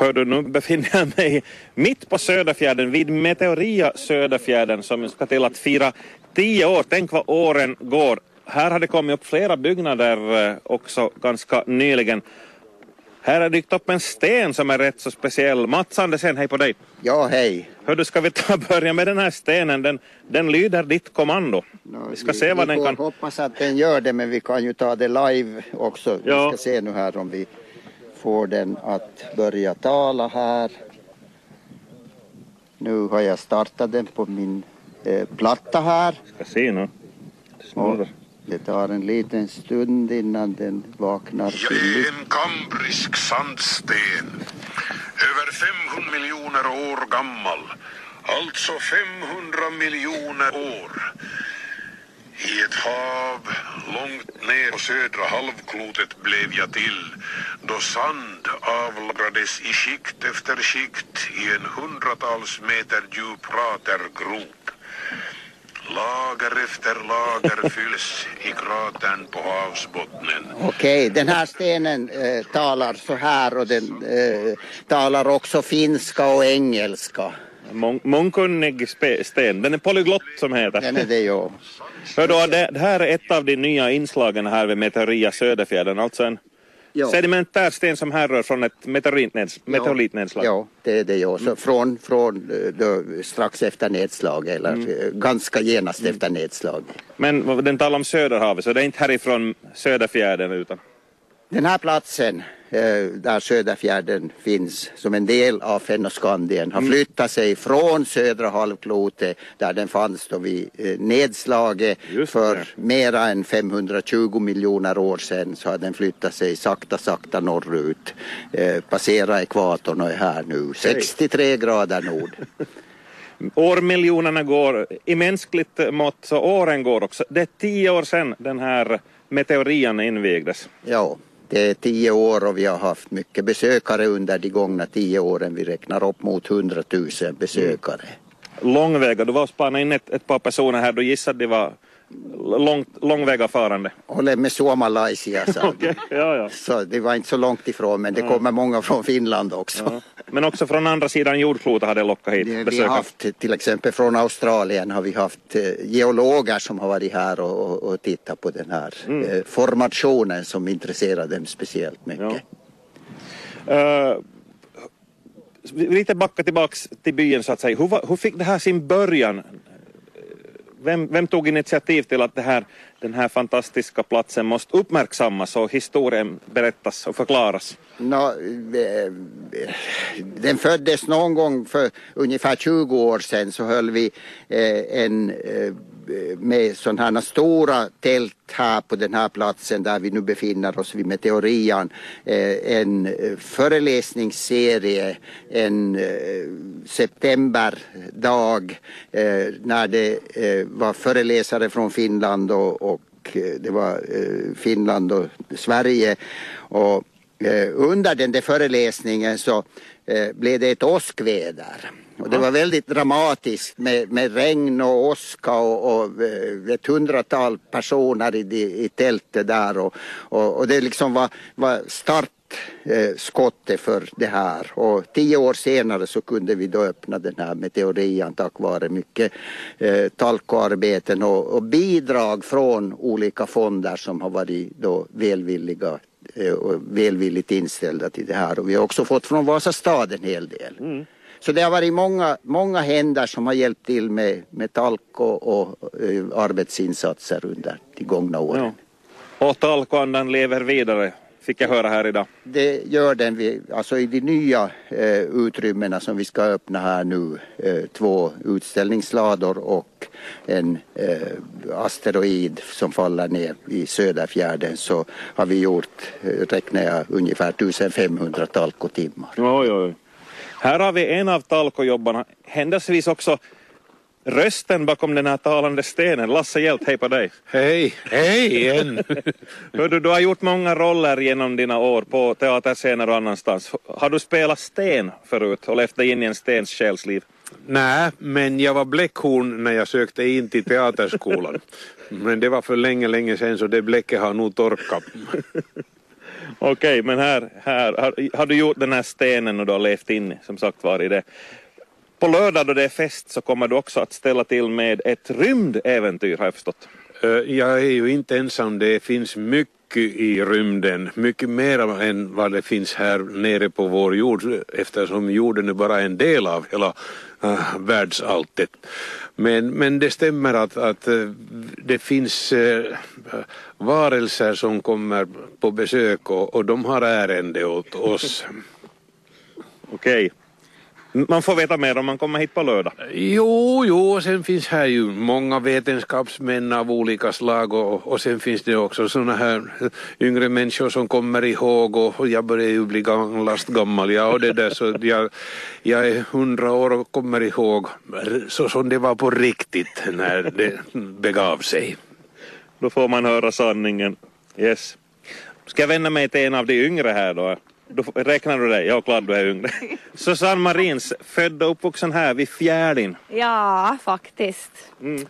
Hör du, nu befinner jag mig mitt på Söderfjärden vid Meteoria Söderfjärden som ska till att fira tio år. Tänk vad åren går. Här har det kommit upp flera byggnader eh, också ganska nyligen. Här har dykt upp en sten som är rätt så speciell. Mats Andersen, hej på dig. Ja, hej. Hördu, ska vi ta börja med den här stenen? Den, den lyder ditt kommando. No, vi ska se vad vi den kan... hoppas att den gör det, men vi kan ju ta det live också. Ja. Vi ska se nu här om vi får den att börja tala här. Nu har jag startat den på min eh, platta här. Ska se nu. Det tar en liten stund innan den vaknar Jag är en kambrisk sandsten. Över 500 miljoner år gammal. Alltså 500 miljoner år. I ett hav långt ner på södra halvklotet blev jag till då sand avlagrades i skikt efter skikt i en hundratals meter djup kratergrop. Lager efter lager fylls i kratern på havsbottnen. Okej, den här stenen eh, talar så här och den eh, talar också finska och engelska. Mång, mångkunnig sten. Den är polyglott som heter. Den är det ju. Hör då, det, det här är ett av de nya inslagen här vid Meteoria Söderfjärden. Alltså en Ja. sedimentär sten som härrör från ett meteoritneds, meteoritnedslag. Ja, det är det ju. Så från, från eh, då, strax efter nedslag eller eh, ganska genast efter nedslag. Men den talar om Söderhavet så det är inte härifrån Söderfjärden utan Den här platsen där Söderfjärden finns som en del av Fennoskandien har flyttat sig från södra halvklotet där den fanns då vid eh, nedslaget för mera än 520 miljoner år sedan så har den flyttat sig sakta sakta norrut. Eh, passerat ekvatorn och är här nu 63 grader nord. årmiljonerna går i mänskligt mått så åren går också. Det är tio år sedan den här meteorian invigdes. Ja, det är tio år och vi har haft mycket besökare under de gångna tio åren. Vi räknar upp mot 100 000 besökare. Mm. Långväga, du var och spanade in ett, ett par personer här, du gissade det var långt, långväga farande. Håller med Suomalaisia de. Ja, ja. Så det var inte så långt ifrån men det kommer många från Finland också. ja. Men också från andra sidan jordklotet hade lockat hit Det, vi har besökare. haft till exempel från Australien har vi haft eh, geologer som har varit här och, och, och tittat på den här Mm. eh, formationen som intresserar dem speciellt mycket. Eh, lite backa tillbaks till byn så att säga. Hur, hur fick det här sin början? Vem, vem tog initiativ till att det här, den här fantastiska platsen måste uppmärksammas och historien berättas och förklaras? No, eh, den föddes någon gång för ungefär 20 år sedan så höll vi eh, en eh, med sådana här stora tält här på den här platsen där vi nu befinner oss vid Meteorian. Eh, en eh, föreläsningsserie en eh, septemberdag när det var föreläsare från Finland och, och det var Finland och Sverige. Och under den där föreläsningen så blev det ett åskväder. Och det var väldigt dramatiskt med, med regn och åska och, och eh, ett hundratal personer i, i, tältet där och, och, och det liksom var, var start eh, skottet för det här. Och tio år senare så kunde vi då öppna den här meteorian tack vare mycket eh, talkoarbeten och, och bidrag från olika fonder som har varit då välvilliga eh, och välvilligt inställda till det här. Och vi har också fått från Vasastad en hel del. Mm. Så det har varit många, många händer som har hjälpt till med, med talk och, och eh, arbetsinsatser under de gångna åren. Ja. Och talkoandan lever vidare, fick jag höra här idag. Det gör den vi, alltså i de nya eh, utrymmena som vi ska öppna här nu, eh, två utställningslador och en eh, asteroid som faller ner i Söderfjärden så har vi gjort, eh, räknar jag, ungefär 1500 talkotimmar. Oj, oj. Här har vi en av talkojobbarna, händelsevis också rösten bakom den här talande stenen. Lasse Hjelt, hej på dig. Hej, hej igen! Hör du, du har gjort många roller genom dina år på teaterscener och annanstans. Har du spelat sten förut och levt dig in i en stens själsliv? Nej, men jag var bläckhorn när jag sökte in till teaterskolan. Men det var för länge, länge sedan så det bläcket har nog torkat. Okej, men här, här har, har, du gjort den här stenen och du har levt in som sagt var i det. På lördag då det är fest så kommer du också att ställa till med ett rymdäventyr har jag förstått. Eh, jag är ju inte ensam, det finns mycket i rymden, mycket mer än vad det finns här nere på vår jord eftersom jorden är bara en del av hela uh, världsalltet. Men, men det stämmer att, att eh, det finns uh, varelser som kommer på besök och, och de har ärende åt oss. Okej. Man får veta mer om man kommer hit på lördag. Jo, jo, sen finns här ju många vetenskapsmän av olika slag och, och sen finns det också sådana här yngre människor som kommer ihåg och, jag börjar ju bli gammalast gammal ja, och det där så jag, jag är hundra år och kommer ihåg så som det var på riktigt när det begav sig. Då får man höra sanningen. Yes. Ska jag vända mig till en av de yngre här då? Då räknar du dig? Ja, klart du är yngre. Susanne Marins, född och uppvuxen här vid Fjärdin. Ja, faktiskt. Mm.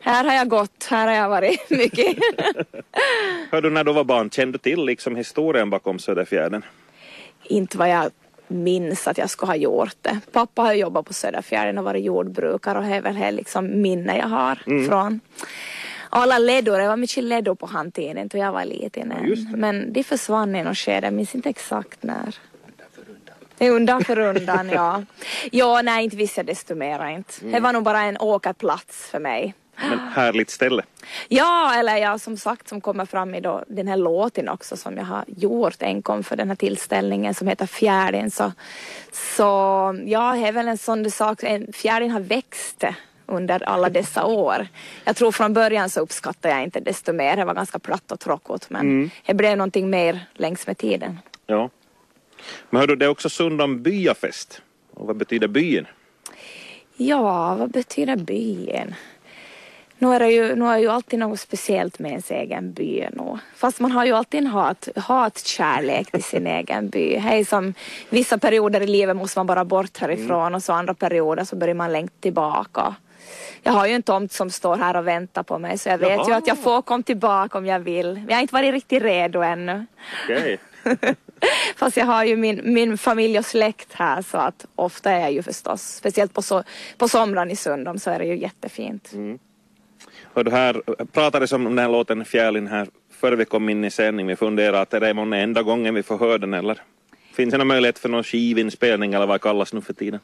Här har jag gått, här har jag varit mycket. Hör du när du var barn, kände du till liksom historien bakom Söderfjärden? Inte vad jag minns att jag skulle ha gjort det. Pappa har jobbat på Söderfjärden och varit jordbrukare och det är väl det liksom minne jag har mm. från alla ledor, det var mycket ledor på han tiden då jag var liten. Ja, Men de försvann i något skede, jag minns inte exakt när. Undan för undan, ja. Ja, nej, inte visste jag desto mera inte. Mm. Det var nog bara en åkerplats för mig. Men härligt ställe. Ja, eller ja, som sagt som kommer fram i då, den här låten också som jag har gjort enkom för den här tillställningen som heter Fjärdin. Så, så ja, det är väl en sån sak, fjärdin har växt under alla dessa år. Jag tror från början så uppskattade jag inte desto mer. Det var ganska platt och tråkigt men mm. det blev någonting mer längs med tiden. Ja. Men hördu, det är också Sundom byafest. Och vad betyder byn? Ja, vad betyder byn? Nu är det ju, nu är ju alltid något speciellt med ens egen by nu. Fast man har ju alltid en hat, hatkärlek till sin egen by. Hej som vissa perioder i livet måste man bara bort härifrån mm. och så andra perioder så börjar man längta tillbaka. Jag har ju en tomt som står här och väntar på mig så jag vet Jaha. ju att jag får komma tillbaka om jag vill. Jag har inte varit riktigt redo ännu. Okay. Fast jag har ju min, min familj och släkt här så att ofta är jag ju förstås, speciellt på, so på somrarna i Sundom så är det ju jättefint. Mm. Och det här pratades om den här låten Fjälin här före vi kom in i sändning. Vi funderade att det är månne enda gången vi får höra den eller? Finns det någon möjlighet för någon skivinspelning eller vad kallas nu för tiden?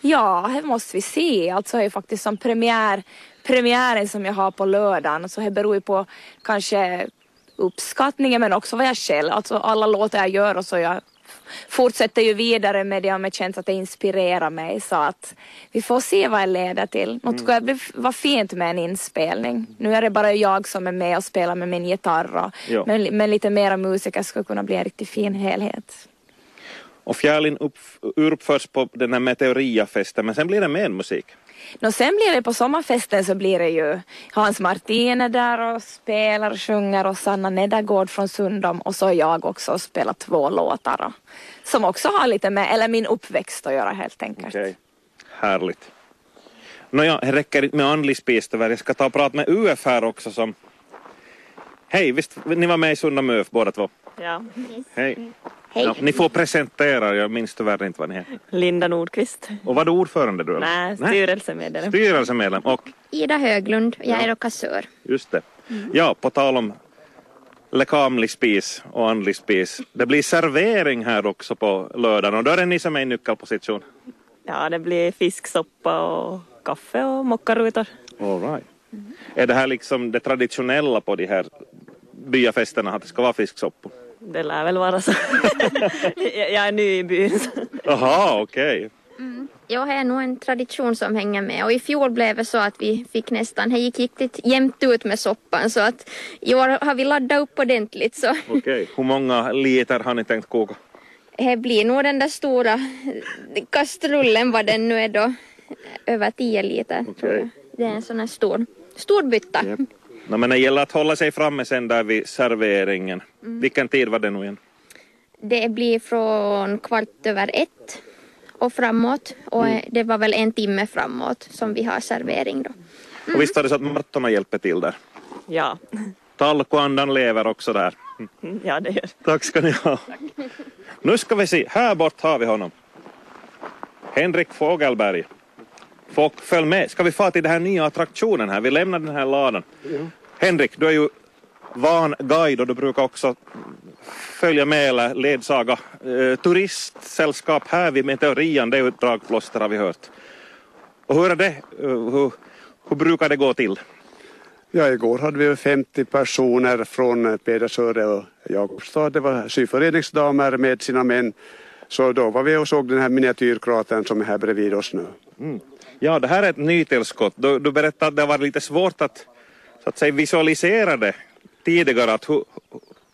Ja, det måste vi se. Alltså det är faktiskt som premiär, premiären som jag har på lördagen så det beror ju på kanske uppskattningen men också vad jag själv, alltså alla låtar jag gör och så jag fortsätter ju vidare med det om jag känns att det inspirerar mig så att vi får se vad det leder till. Något mm. skulle vara fint med en inspelning. Nu är det bara jag som är med och spelar med min gitarr och, men, men lite mera musiker skulle kunna bli en riktigt fin helhet. Och Fjärlin upp, uppförs på den här Meteoria-festen men sen blir det mer musik. No, sen blir det på sommarfesten så blir det ju Hans Martin är där och spelar och sjunger och Sanna Nedergård från Sundom och så jag också och spelar två låtar som också har lite med, eller min uppväxt att göra helt enkelt. Okay. Härligt. Nåja, det räcker inte med andlig spis tyvärr. Jag ska ta och prata med UF här också som Hej, visst ni var med i Sundom UF båda två? Ja. Hej. Hej. Ja, ni får presentera, jag minns tyvärr inte vad ni heter. Linda Nordqvist. Och var du ordförande du? Nej, styrelsemedlem. Styrelsemedlem och? Ida Höglund, jag är då kassör. Just det. Mm. Ja, på tal om lekamlig spis och andlig spis. Det blir servering här också på lördagen och då är det ni som är i nyckelposition. Ja, det blir fisksoppa och kaffe och mockarutor. All right. Mm. Är det här liksom det traditionella på de här byafesterna att det ska vara fisksoppor? Det lär väl vara så. jag är ny i byn. Jaha, okej. Okay. Mm. Ja, det är nog en tradition som hänger med och i fjol blev det så att vi fick nästan, det gick riktigt jämnt ut med soppan så att i år har vi laddat upp ordentligt så. Okej, okay. hur många liter har ni tänkt koka? Det blir nog den där stora kastrullen vad den nu är då, över 10 liter okay. tror jag. Det är en sån här stor, stor bytta. Yep. No, men det gäller att hålla sig framme sen där vid serveringen. Mm. Vilken tid var det nu igen? Det blir från kvart över ett och framåt och mm. det var väl en timme framåt som vi har servering då. Mm. Och visst var det så att Martorna hjälper till där? Ja, Talkoandan lever också där. Mm, Ja, det gör Tack ska ni ha. Nu ska vi se, här bort har vi honom. Henrik Fogelberg. Folk, följ med. Ska vi få till den här nya attraktionen här? Vi lämnar den här ladan. Henrik, du är ju van guide och du brukar också följa med eller ledsaga eh, turistsällskap här vid Meteorian. Det är ju ett dragplåster har vi hört. Och hur är det? Eh, hur, hur brukar det gå till? Ja, igår hade vi 50 personer från Pedersöre och Jakobstad. Det var syföreningsdamer med sina män. Så då var vi och såg den här miniatyrkratern som är här bredvid oss nu. Ja, det här är ett nytillskott. Du, du berättade att det var lite svårt att, så att säga, visualisera det tidigare. Att hur,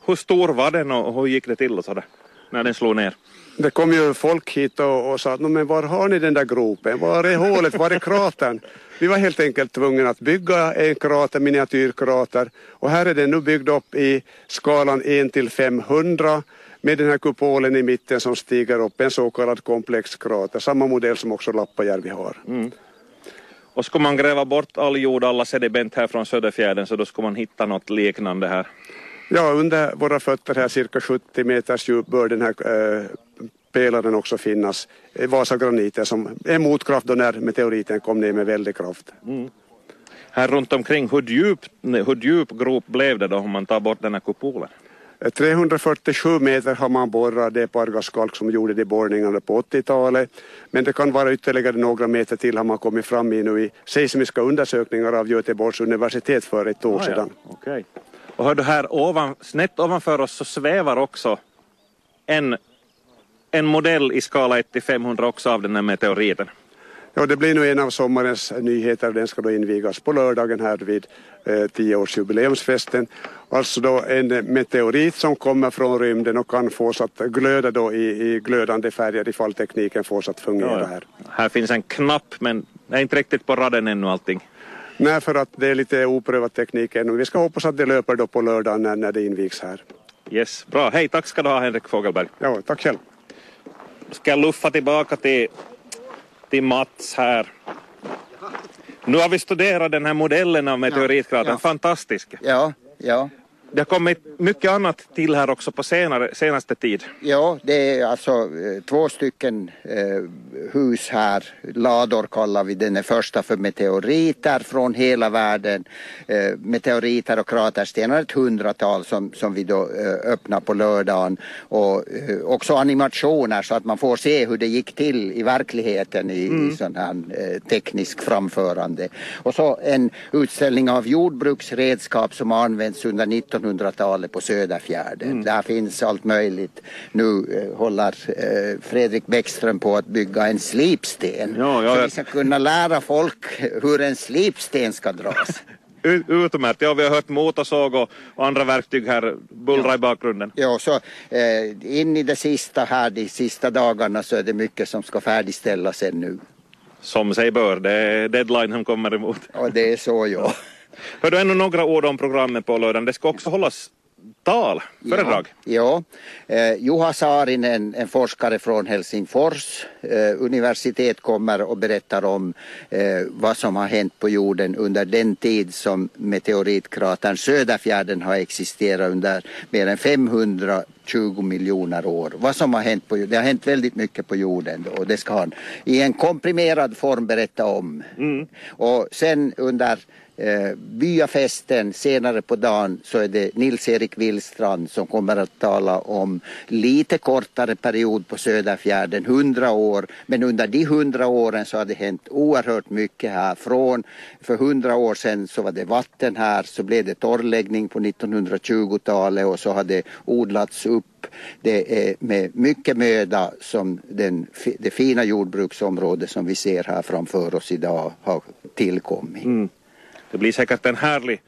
hur stor var den och hur gick det till och så där, när den slog ner? Det kom ju folk hit och, och sa att men var har ni den där gropen? Var är hålet? Var är kratern? Vi var helt enkelt tvungna att bygga en krater, miniatyrkrater. Och här är den nu byggd upp i skalan 1 till 500 med den här kupolen i mitten som stiger upp, en så kallad komplexkrater. Samma modell som också Lappajärvi har. Och ska man gräva bort all jord, alla sediment här från Söderfjärden så då ska man hitta något liknande här. Ja, under våra fötter här cirka 70 meters djup bör den här eh, pelaren också finnas. Eh, Vasagraniten som är motkraft då när meteoriten kom ner med väldig kraft. Här runt omkring, hur djup, hur djup grop blev det då om man tar bort den här kupolen? Eh, 347 meter har man borrat, det är Pargaskalk som gjorde de borrningarna på 80-talet. Men det kan vara ytterligare några meter till har man kommit fram i nu i seismiska undersökningar av Göteborgs universitet för ett år sedan. Okej. Och hör du här ovan, snett ovanför oss så svävar också en, en modell i skala 1 till 500 också av den här meteoriten. Ja, det blir nu en av sommarens nyheter. Den ska då invigas på lördagen här vid eh, 10-årsjubileumsfesten. Alltså då en meteorit som kommer från rymden och kan fås att glöda då i, i glödande färger ifall tekniken fås att fungera här. Här finns en knapp men det är inte riktigt på raden ännu allting. Nej, för att det är lite oprövad teknik ännu. Vi ska hoppas att det löper då på lördagen när, när det invigs här. Yes, bra. Hej, tack ska du ha Henrik Fogelberg. Ja, tack själv. Ska jag luffa tillbaka till, till Mats här. Nu har vi studerat den här modellen av meteoritkratern, ja. fantastisk. Ja, ja. Det har kommit mycket annat till här också på senare, senaste tid. Ja, det är alltså eh, två stycken eh, hus här. Lador kallar vi den första för meteoriter från hela världen. Eh, meteoriter och kraterstenar, ett hundratal som, som vi då eh, öppnar på lördagen. Och eh, också animationer så att man får se hur det gick till i verkligheten i, mm. i sån här eh, teknisk framförande. Och så en utställning av jordbruksredskap som används under 19 1800-talet på Söderfjärden. Mm. Där finns allt möjligt. Nu eh, håller eh, Fredrik Bäckström på att bygga en slipsten. Ja, ja, Så vi ska kunna lära folk hur en slipsten ska dras. Utmärkt, ja vi har hört motorsåg och, och andra verktyg här bullra ja. i bakgrunden. Ja, så eh, in i det sista här de sista dagarna så är det mycket som ska färdigställas ännu. Som sig bör, det är deadline som kommer emot. Ja, det är så ja. Hör du ännu några ord om programmet på lördagen? Det ska också hållas tal, föredrag. Ja, ja. Eh, Juha Saarinen, en forskare från Helsingfors eh, universitet kommer och berättar om eh, vad som har hänt på jorden under den tid som meteoritkratern Söderfjärden har existerat under mer än 520 miljoner år. Vad som har hänt på jorden. Det har hänt väldigt mycket på jorden och det ska han i en komprimerad form berätta om. Och sen under eh, byafesten senare på dagen så är det Nils-Erik Willstrand som kommer att tala om lite kortare period på Söderfjärden, 100 år. Men under de 100 åren så har det hänt oerhört mycket här. Från för 100 år sedan så var det vatten här, så blev det torrläggning på 1920-talet och så har det odlats upp det är med mycket möda som den, det fina jordbruksområde som vi ser här framför oss idag har tillkommit. Mm. Det blir säkert en härlig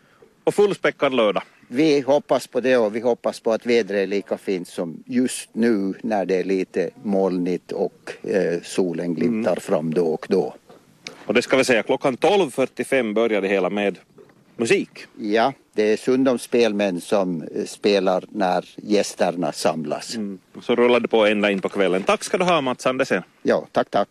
och fullspäckad lördag. Vi hoppas på det och vi hoppas på att vädret är lika fint som just nu när det är lite molnigt och eh, solen glimtar fram då och då. Och det ska vi säga, klockan 12.45 börjar det hela med musik. Ja, det är Sundom spelmän som eh, spelar när gästerna samlas. Så rullar det på ända in på kvällen. Tack ska du ha Mats Andersen. Ja, tack, tack.